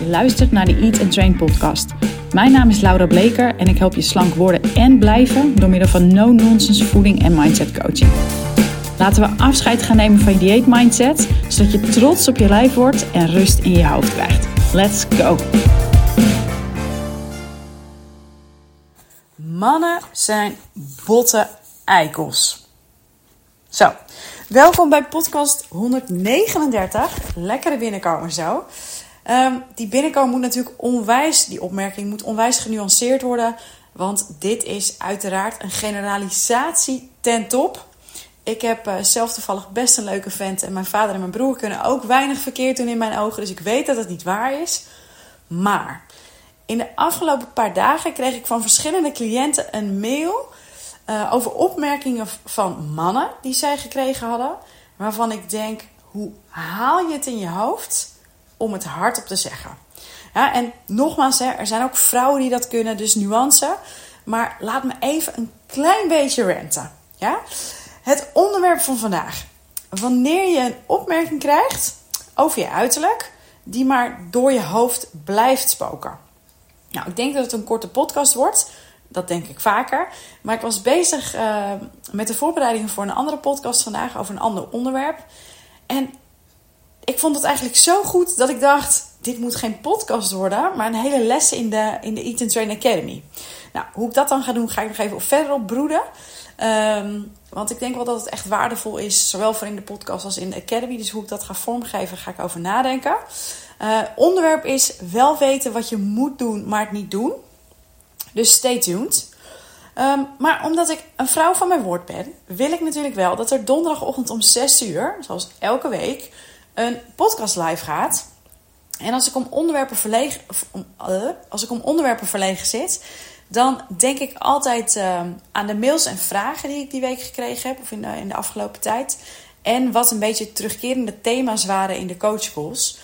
Je luistert naar de Eat and Train podcast. Mijn naam is Laura Bleker en ik help je slank worden en blijven door middel van no-nonsense voeding en mindset coaching. Laten we afscheid gaan nemen van je dieet mindset, zodat je trots op je lijf wordt en rust in je hoofd krijgt. Let's go! Mannen zijn botte eikels. Zo, welkom bij podcast 139. Lekkere binnenkomen zo. Ehm, die binnenkomen moet natuurlijk onwijs, die opmerking moet onwijs genuanceerd worden. Want dit is uiteraard een generalisatie ten top. Ik heb uh, zelf toevallig best een leuke vent. En mijn vader en mijn broer kunnen ook weinig verkeerd doen in mijn ogen. Dus ik weet dat het niet waar is. Maar in de afgelopen paar dagen kreeg ik van verschillende cliënten een mail uh, over opmerkingen van mannen die zij gekregen hadden. Waarvan ik denk: hoe haal je het in je hoofd om het hardop te zeggen? En nogmaals, hè, er zijn ook vrouwen die dat kunnen, dus nuance. Maar laat me even een klein beetje renten. Ja? Het onderwerp van vandaag. Wanneer je een opmerking krijgt over je uiterlijk, die maar door je hoofd blijft spoken. Nou, ik denk dat het een korte podcast wordt. Dat denk ik vaker. Maar ik was bezig uh, met de voorbereidingen voor een andere podcast vandaag over een ander onderwerp. En ik vond het eigenlijk zo goed dat ik dacht: dit moet geen podcast worden, maar een hele les in de, in de Eat and Train Academy. Nou, hoe ik dat dan ga doen, ga ik nog even verder op broeden. Um, want ik denk wel dat het echt waardevol is, zowel voor in de podcast als in de Academy. Dus hoe ik dat ga vormgeven, ga ik over nadenken. Uh, onderwerp is wel weten wat je moet doen, maar het niet doen. Dus stay tuned. Um, maar omdat ik een vrouw van mijn woord ben, wil ik natuurlijk wel dat er donderdagochtend om 6 uur, zoals elke week, een podcast live gaat. En als ik om onderwerpen verlegen, uh, als ik om onderwerpen verlegen zit, dan denk ik altijd uh, aan de mails en vragen die ik die week gekregen heb, of in de, in de afgelopen tijd. En wat een beetje terugkerende thema's waren in de coachcalls.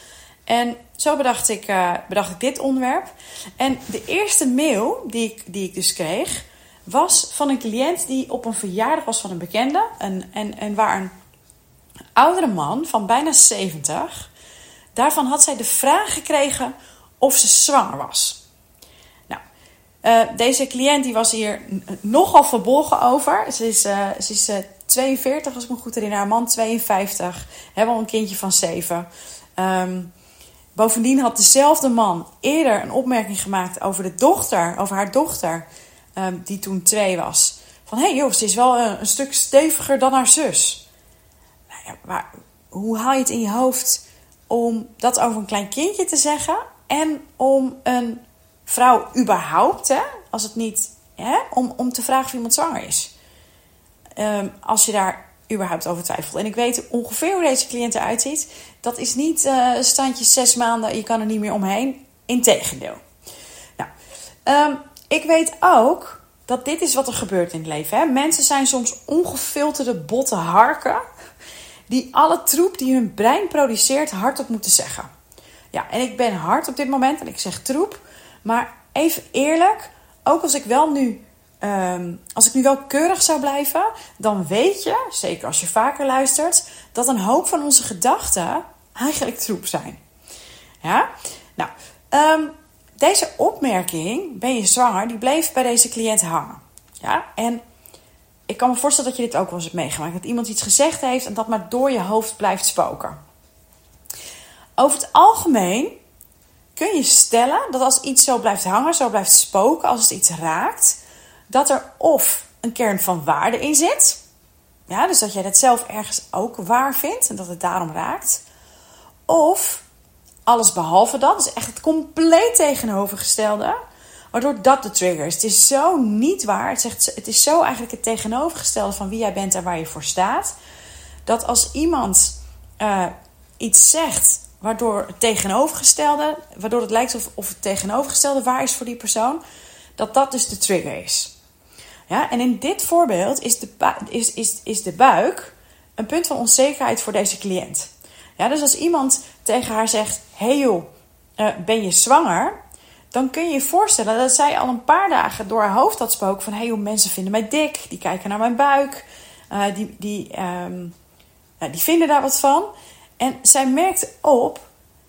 En zo bedacht ik, uh, bedacht ik dit onderwerp. En de eerste mail die ik, die ik dus kreeg, was van een cliënt die op een verjaardag was van een bekende. En, en, en waar een oudere man van bijna 70, daarvan had zij de vraag gekregen of ze zwanger was. Nou, uh, deze cliënt die was hier nogal verbolgen over. Ze is, uh, ze is 42, als ik me goed herinner. Haar man 52. Hebben al een kindje van 7. Um, Bovendien had dezelfde man eerder een opmerking gemaakt over de dochter, over haar dochter, um, die toen twee was. Van hé hey ze is wel een, stuk steviger dan haar zus. Hoe haal je het in je hoofd om dat over een klein kindje te zeggen en om een vrouw überhaupt, hè, als het niet, hè, om, om te vragen of iemand zwanger is? Um, als je daar überhaupt over twijfelt. En ik weet ongeveer hoe deze cliënt eruit ziet. Dat is niet uh, standje zes maanden, je kan er niet meer omheen. Integendeel. Nou, um, ik weet ook dat dit is wat er gebeurt in het leven. Hè? Mensen zijn soms ongefilterde botte harken. Die alle troep die hun brein produceert hardop moeten zeggen. Ja, en ik ben hard op dit moment en ik zeg troep. Maar even eerlijk, ook als ik wel nu Um, als ik nu wel keurig zou blijven, dan weet je, zeker als je vaker luistert, dat een hoop van onze gedachten eigenlijk troep zijn. Ja? Nou, um, deze opmerking, ben je zwanger, die bleef bij deze cliënt hangen. Ja? En ik kan me voorstellen dat je dit ook wel eens hebt meegemaakt. Dat iemand iets gezegd heeft en dat maar door je hoofd blijft spoken. Over het algemeen kun je stellen dat als iets zo blijft hangen, zo blijft spoken, als het iets raakt, dat er of een kern van waarde in zit. Ja, dus dat jij dat zelf ergens ook waar vindt en dat het daarom raakt. Of alles behalve dat, dus echt het compleet tegenovergestelde. Waardoor dat de trigger is. Het is zo niet waar. Het, zegt, het is zo eigenlijk het tegenovergestelde van wie jij bent en waar je voor staat. Dat als iemand uh, iets zegt waardoor het tegenovergestelde, waardoor het lijkt of, of het tegenovergestelde waar is voor die persoon, dat dat dus de trigger is. Ja, en in dit voorbeeld is de, is, is, is de buik een punt van onzekerheid voor deze cliënt. Ja, dus als iemand tegen haar zegt: Hey joh, uh, ben je zwanger? Dan kun je je voorstellen dat zij al een paar dagen door haar hoofd had spoken van: Hey joh, mensen vinden mij dik, die kijken naar mijn buik, uh, die, die, um, uh, die vinden daar wat van. En zij merkte op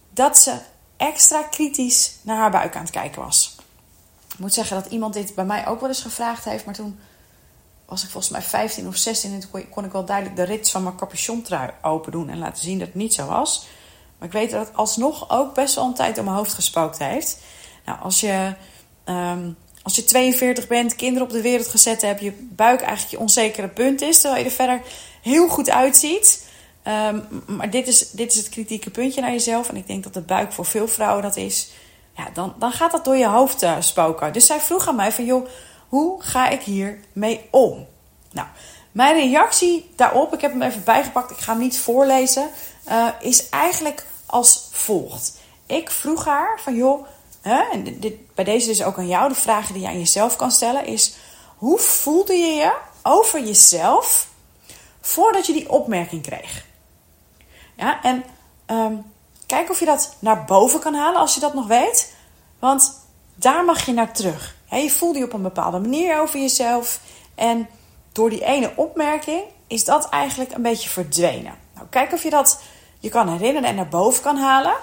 dat ze extra kritisch naar haar buik aan het kijken was. Ik moet zeggen dat iemand dit bij mij ook wel eens gevraagd heeft, maar toen was ik volgens mij 15 of 16 en toen kon ik wel duidelijk de rits van mijn capuchontrui open doen en laten zien dat het niet zo was. Maar ik weet dat het alsnog ook best wel een tijd door mijn hoofd gespookt heeft. Nou, als je, um, als je 42 bent, kinderen op de wereld gezet hebt, je buik eigenlijk je onzekere punt is, terwijl je er verder heel goed uitziet. Um, maar dit is, dit is het kritieke puntje naar jezelf. En ik denk dat de buik voor veel vrouwen dat is. Ja, dan, dan gaat dat door je hoofd uh, spoken. Dus zij vroeg aan mij van, joh, hoe ga ik hier mee om? Nou, mijn reactie daarop, ik heb hem even bijgepakt, ik ga hem niet voorlezen, uh, is eigenlijk als volgt. Ik vroeg haar van, joh, en dit, bij deze is ook aan jou, de vragen die je aan jezelf kan stellen, is hoe voelde je je over jezelf voordat je die opmerking kreeg? Ja, en um, kijk of je dat naar boven kan halen als je dat nog weet. Want daar mag je naar terug. je voelde je op een bepaalde manier over jezelf. En door die ene opmerking is dat eigenlijk een beetje verdwenen. Nou, kijk of je dat je kan herinneren en naar boven kan halen.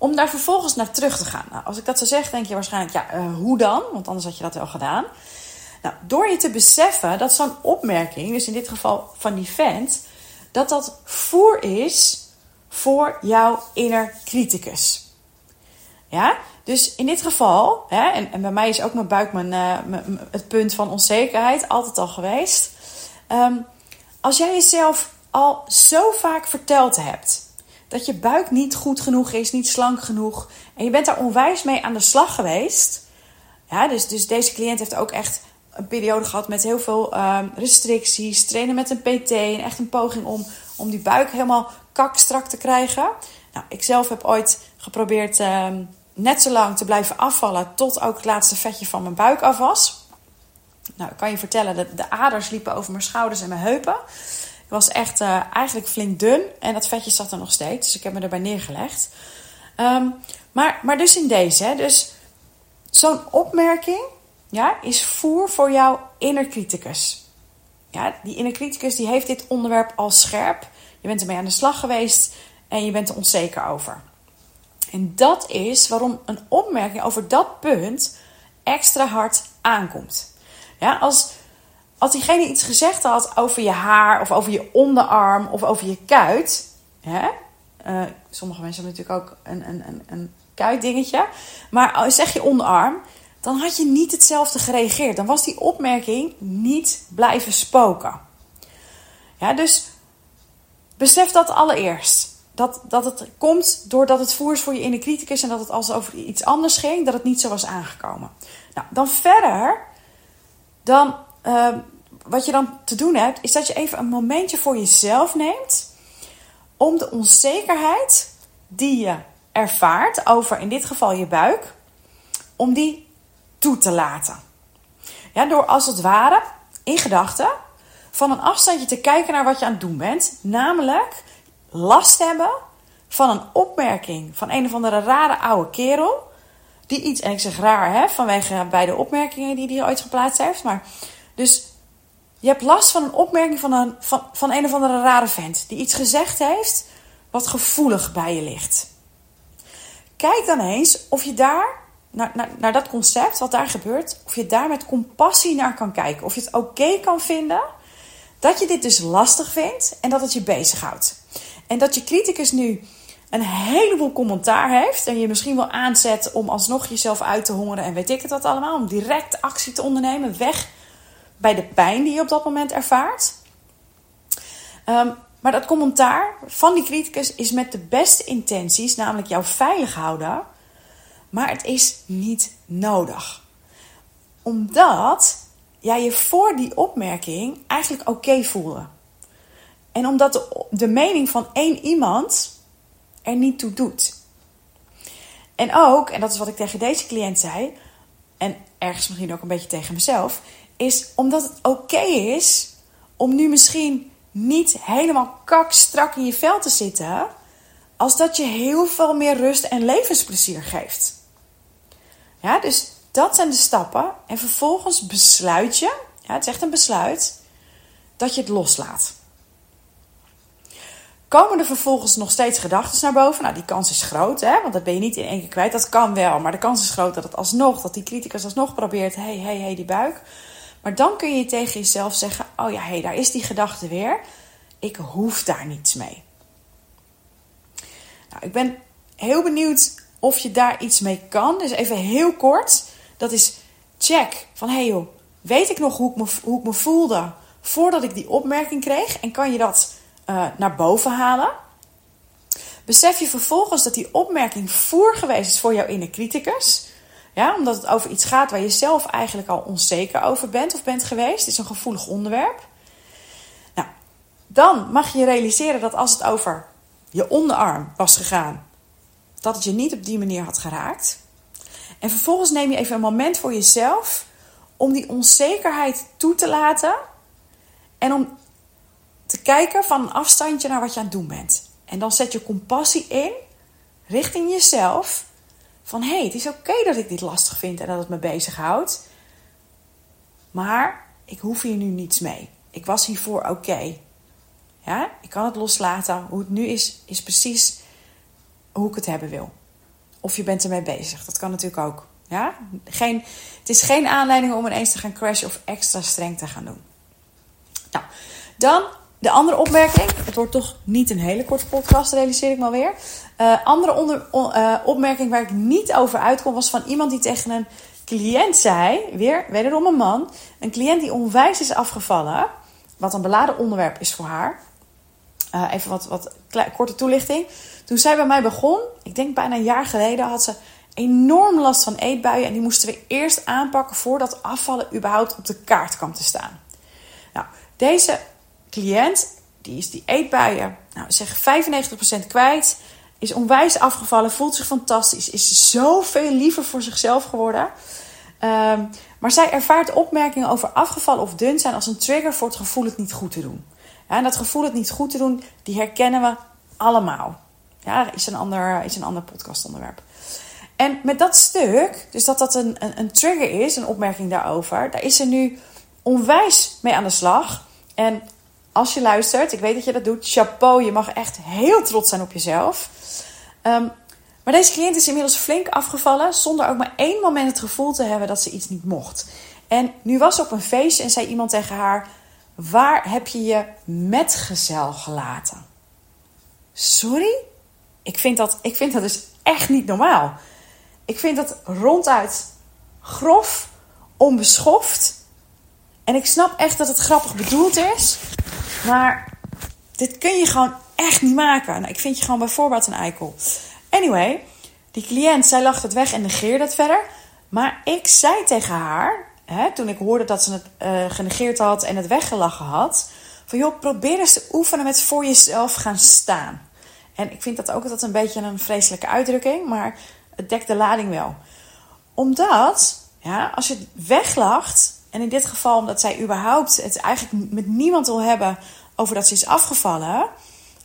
Om daar vervolgens naar terug te gaan. Nou, als ik dat zo zeg, denk je waarschijnlijk, ja, uh, hoe dan? Want anders had je dat wel gedaan. Nou, door je te beseffen dat zo'n opmerking, dus in dit geval van die vent, dat dat voer is voor jouw inner criticus. Ja, dus in dit geval, hè, en, en bij mij is ook mijn buik mijn, uh, mijn, het punt van onzekerheid altijd al geweest. Um, als jij jezelf al zo vaak verteld hebt dat je buik niet goed genoeg is, niet slank genoeg, en je bent daar onwijs mee aan de slag geweest. Ja, dus, dus deze cliënt heeft ook echt een periode gehad met heel veel um, restricties, trainen met een PT en echt een poging om, om die buik helemaal kakstrak te krijgen. Nou, ik zelf heb ooit geprobeerd um, net zo lang te blijven afvallen tot ook het laatste vetje van mijn buik af was. Nou, ik kan je vertellen, de, de aders liepen over mijn schouders en mijn heupen. Was echt uh, eigenlijk flink dun en dat vetje zat er nog steeds, dus ik heb me erbij neergelegd. Um, maar, maar dus in deze, dus zo'n opmerking ja, is voer voor jouw inner criticus. Ja, die inner criticus die heeft dit onderwerp al scherp. Je bent ermee aan de slag geweest en je bent er onzeker over. En dat is waarom een opmerking over dat punt extra hard aankomt. Ja, als, als diegene iets gezegd had over je haar of over je onderarm of over je kuit. Hè? Uh, sommige mensen hebben natuurlijk ook een, een, een, een kuitdingetje. Maar zeg je onderarm, dan had je niet hetzelfde gereageerd. Dan was die opmerking niet blijven spoken. Ja, dus besef dat allereerst. Dat, dat het komt doordat het voer is voor je inner criticus en dat het als over iets anders ging, dat het niet zo was aangekomen. Nou, dan verder, dan, uh, wat je dan te doen hebt, is dat je even een momentje voor jezelf neemt om de onzekerheid die je ervaart over in dit geval je buik, om die toe te laten. Ja, door als het ware in gedachten van een afstandje te kijken naar wat je aan het doen bent. Namelijk last hebben van een opmerking van een of andere rare oude kerel. Die iets, en ik zeg raar hè, vanwege beide opmerkingen die hij ooit geplaatst heeft. Maar dus je hebt last van een opmerking van een, van, van een of andere rare vent. Die iets gezegd heeft wat gevoelig bij je ligt. Kijk dan eens of je daar naar, naar, naar dat concept, wat daar gebeurt, of je daar met compassie naar kan kijken. Of je het oké kan vinden dat je dit dus lastig vindt en dat het je bezighoudt. En dat je criticus nu een heleboel commentaar heeft en je misschien wel aanzet om alsnog jezelf uit te hongeren en weet ik het wat allemaal, om direct actie te ondernemen, weg bij de pijn die je op dat moment ervaart. Um, maar dat commentaar van die criticus is met de beste intenties, namelijk jou veilig houden maar het is niet nodig. Omdat jij je voor die opmerking eigenlijk oké voelde. En omdat de mening van één iemand er niet toe doet. En ook, en dat is wat ik tegen deze cliënt zei, en ergens misschien ook een beetje tegen mezelf, is omdat het oké is om nu misschien niet helemaal kakstrak in je vel te zitten, als dat je heel veel meer rust en levensplezier geeft. Ja, dus dat zijn de stappen. En vervolgens besluit je, ja, het is echt een besluit, dat je het loslaat. komen er vervolgens nog steeds gedachten naar boven. Nou, die kans is groot, hè, want dat ben je niet in één keer kwijt. Dat kan wel, maar de kans is groot dat het alsnog, dat die criticus alsnog probeert, hé, hé, hé, die buik. Maar dan kun je tegen jezelf zeggen, oh ja, hé, hey, daar is die gedachte weer. Ik hoef daar niets mee. Nou, ik ben heel benieuwd of je daar iets mee kan. Dus even heel kort, dat is check van, hé hey joh, weet ik nog hoe ik, me, hoe ik me voelde voordat ik die opmerking kreeg? En kan je dat uh, naar boven halen? Besef je vervolgens dat die opmerking voer geweest is voor jouw inner criticus. Ja, omdat het over iets gaat waar je zelf eigenlijk al onzeker over bent of bent geweest. Het is een gevoelig onderwerp. Nou, dan mag je realiseren dat als het over je onderarm was gegaan, dat het je niet op die manier had geraakt. En vervolgens neem je even een moment voor jezelf om die onzekerheid toe te laten en om te kijken van een afstandje naar wat je aan het doen bent. En dan zet je compassie in richting jezelf. Van hé, hey, het is oké dat ik dit lastig vind en dat het me bezighoudt. Maar ik hoef hier nu niets mee. Ik was hiervoor oké. Ja, ik kan het loslaten. Hoe het nu is, is precies hoe ik het hebben wil. Of je bent ermee bezig. Dat kan natuurlijk ook. Ja? Geen, het is geen aanleiding om ineens te gaan crashen of extra streng te gaan doen. Nou, dan de andere opmerking. Het wordt toch niet een hele korte podcast, realiseer ik maar weer. Uh, andere onder, uh, opmerking waar ik niet over uitkom was van iemand die tegen een cliënt zei, weer wederom een man, een cliënt die onwijs is afgevallen, wat een beladen onderwerp is voor haar. Uh, even wat, wat korte toelichting. Toen zij bij mij begon, ik denk bijna een jaar geleden, had ze enorm last van eetbuien. En die moesten we eerst aanpakken voordat afvallen überhaupt op de kaart kwam te staan. Nou, deze cliënt, die is die eetbuien, nou zeg 95% kwijt. Is onwijs afgevallen, voelt zich fantastisch, is zoveel liever voor zichzelf geworden. Um, maar zij ervaart opmerkingen over afgevallen of dun zijn als een trigger voor het gevoel het niet goed te doen. En dat gevoel het niet goed te doen, die herkennen we allemaal. Ja, is een ander, is een ander podcastonderwerp. En met dat stuk, dus dat dat een, een, een trigger is, een opmerking daarover, daar is ze nu onwijs mee aan de slag. En als je luistert, ik weet dat je dat doet, chapeau, je mag echt heel trots zijn op jezelf. Um, maar deze cliënt is inmiddels flink afgevallen, zonder ook maar één moment het gevoel te hebben dat ze iets niet mocht. En nu was ze op een feestje en zei iemand tegen haar: Waar heb je je metgezel gelaten? Sorry? Ik vind, dat, ik vind dat dus echt niet normaal. Ik vind dat ronduit grof, onbeschoft. En ik snap echt dat het grappig bedoeld is. Maar dit kun je gewoon echt niet maken. Nou, ik vind je gewoon bijvoorbeeld een eikel. Anyway, die cliënt, zij lacht het weg en negeerde het verder. Maar ik zei tegen haar, hè, toen ik hoorde dat ze het uh, genegeerd had en het weggelachen had... van joh, probeer eens te oefenen met voor jezelf gaan staan. En ik vind dat ook altijd een beetje een vreselijke uitdrukking, maar het dekt de lading wel. Omdat, ja, als je weglacht, en in dit geval omdat zij überhaupt het eigenlijk met niemand wil hebben over dat ze is afgevallen,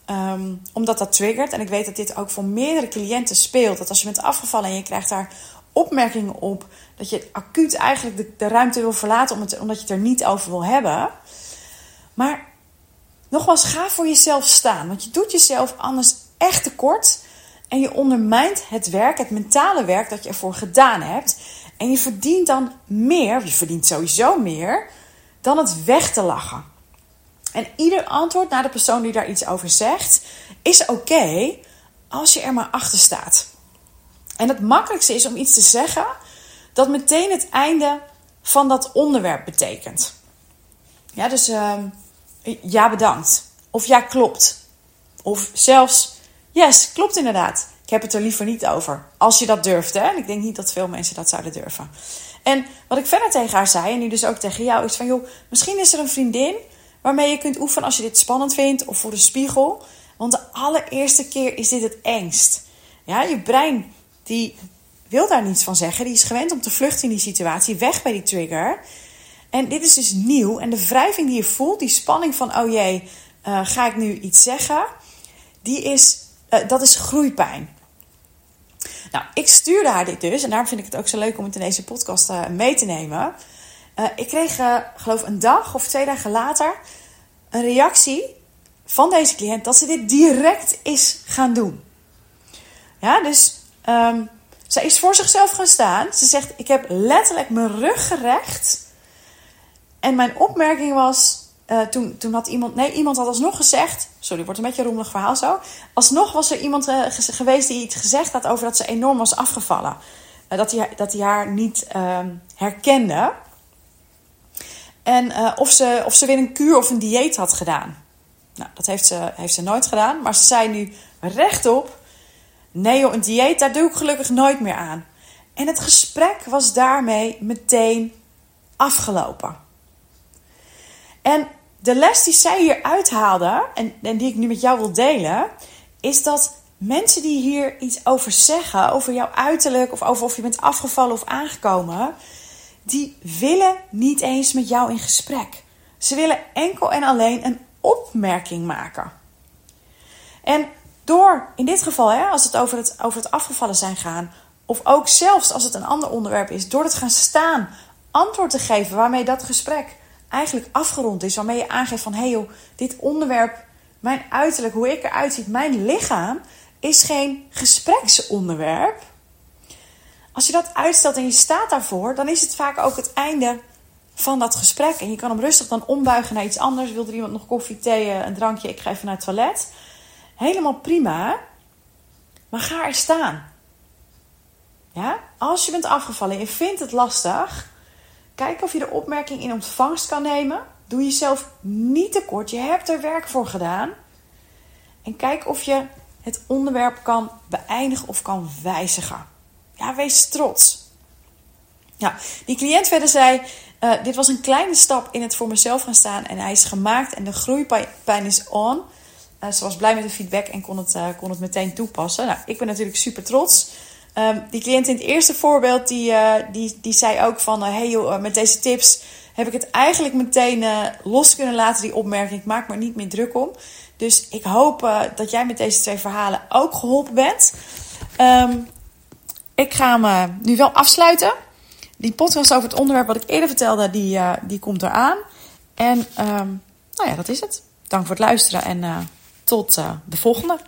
um, omdat dat triggert. En ik weet dat dit ook voor meerdere cliënten speelt. Dat als je bent afgevallen en je krijgt daar opmerkingen op, dat je acuut eigenlijk de, de ruimte wil verlaten omdat je het er niet over wil hebben. Maar nogmaals, ga voor jezelf staan. Want je doet jezelf anders echt tekort. En je ondermijnt het werk, het mentale werk dat je ervoor gedaan hebt. En je verdient dan meer, je verdient sowieso meer, dan het weg te lachen. En ieder antwoord naar de persoon die daar iets over zegt, is oké als je er maar achter staat. En het makkelijkste is om iets te zeggen dat meteen het einde van dat onderwerp betekent. Ja, dus uh, ja, bedankt. Of ja, klopt. Of zelfs Yes, klopt inderdaad. Ik heb het er liever niet over. Als je dat durft, hè. En ik denk niet dat veel mensen dat zouden durven. En wat ik verder tegen haar zei, en nu dus ook tegen jou, is van... joh, misschien is er een vriendin waarmee je kunt oefenen als je dit spannend vindt... of voor de spiegel. Want de allereerste keer is dit het engst. Ja, je brein, die wil daar niets van zeggen. Die is gewend om te vluchten in die situatie, weg bij die trigger. En dit is dus nieuw. En de wrijving die je voelt, die spanning van... oh jee, uh, ga ik nu iets zeggen... die is uh, dat is groeipijn. Nou, ik stuurde haar dit dus. En daarom vind ik het ook zo leuk om het in deze podcast uh, mee te nemen. Uh, ik kreeg, geloof een dag of twee dagen later, een reactie van deze cliënt dat ze dit direct is gaan doen. Ja, dus um, zij is voor zichzelf gaan staan. Ze zegt: Ik heb letterlijk mijn rug gerecht. En mijn opmerking was: uh, toen, toen had iemand, nee, iemand had alsnog gezegd. Sorry, wordt een beetje een rommelig verhaal zo. Alsnog was er iemand uh, geweest die iets gezegd had over dat ze enorm was afgevallen. Uh, dat, hij, dat haar niet ehm, herkende. En of, ze, of ze weer een kuur of een dieet had gedaan. Nou, dat heeft ze, heeft ze nooit gedaan. Maar ze zei nu rechtop: Nee, een dieet, daar doe ik gelukkig nooit meer aan. En het gesprek was daarmee meteen afgelopen. En de les die zij hier uithaalde, en, en die ik nu met jou wil delen, is dat mensen die hier iets over zeggen, over jouw uiterlijk of over of je bent afgevallen of aangekomen, die willen niet eens met jou in gesprek. Ze willen enkel en alleen een opmerking maken. En door, in dit geval, hè, als het over, het over het afgevallen zijn gaan, of ook zelfs als het een ander onderwerp is, door het gaan staan, antwoord te geven waarmee dat gesprek eigenlijk afgerond is. Waarmee je aangeeft van, hé hey dit onderwerp, mijn uiterlijk, hoe ik eruit zie, mijn lichaam, is geen gespreksonderwerp. Als je dat uitstelt en je staat daarvoor, dan is het vaak ook het einde van dat gesprek. En je kan hem rustig dan ombuigen naar iets anders. Wil er iemand nog koffie, thee, een drankje? Ik ga even naar het toilet. Helemaal prima. Maar ga er staan. Ja? Als je bent afgevallen en je vindt het lastig, Kijk of je de opmerking in ontvangst kan nemen. Doe jezelf niet tekort. Je hebt er werk voor gedaan. En kijk of je het onderwerp kan beëindigen of kan wijzigen. Ja, wees trots. Ja, die cliënt verder zei: uh, Dit was een kleine stap in het voor mezelf gaan staan. En hij is gemaakt en de groeipijn is on. Uh, ze was blij met de feedback en kon het, uh, kon het meteen toepassen. Nou, ik ben natuurlijk super trots. Um, die cliënt in het eerste voorbeeld, die, uh, die, die zei ook van... Uh, hey joh, met deze tips heb ik het eigenlijk meteen los kunnen laten, die opmerking. Ik maak me niet meer druk om. Dus ik hoop dat jij met deze twee verhalen ook geholpen bent. Um, ik ga hem nu wel afsluiten. Die podcast over het onderwerp wat ik eerder vertelde, die, die komt eraan. En um, nou ja, dat is het. Dank voor het luisteren en tot de volgende.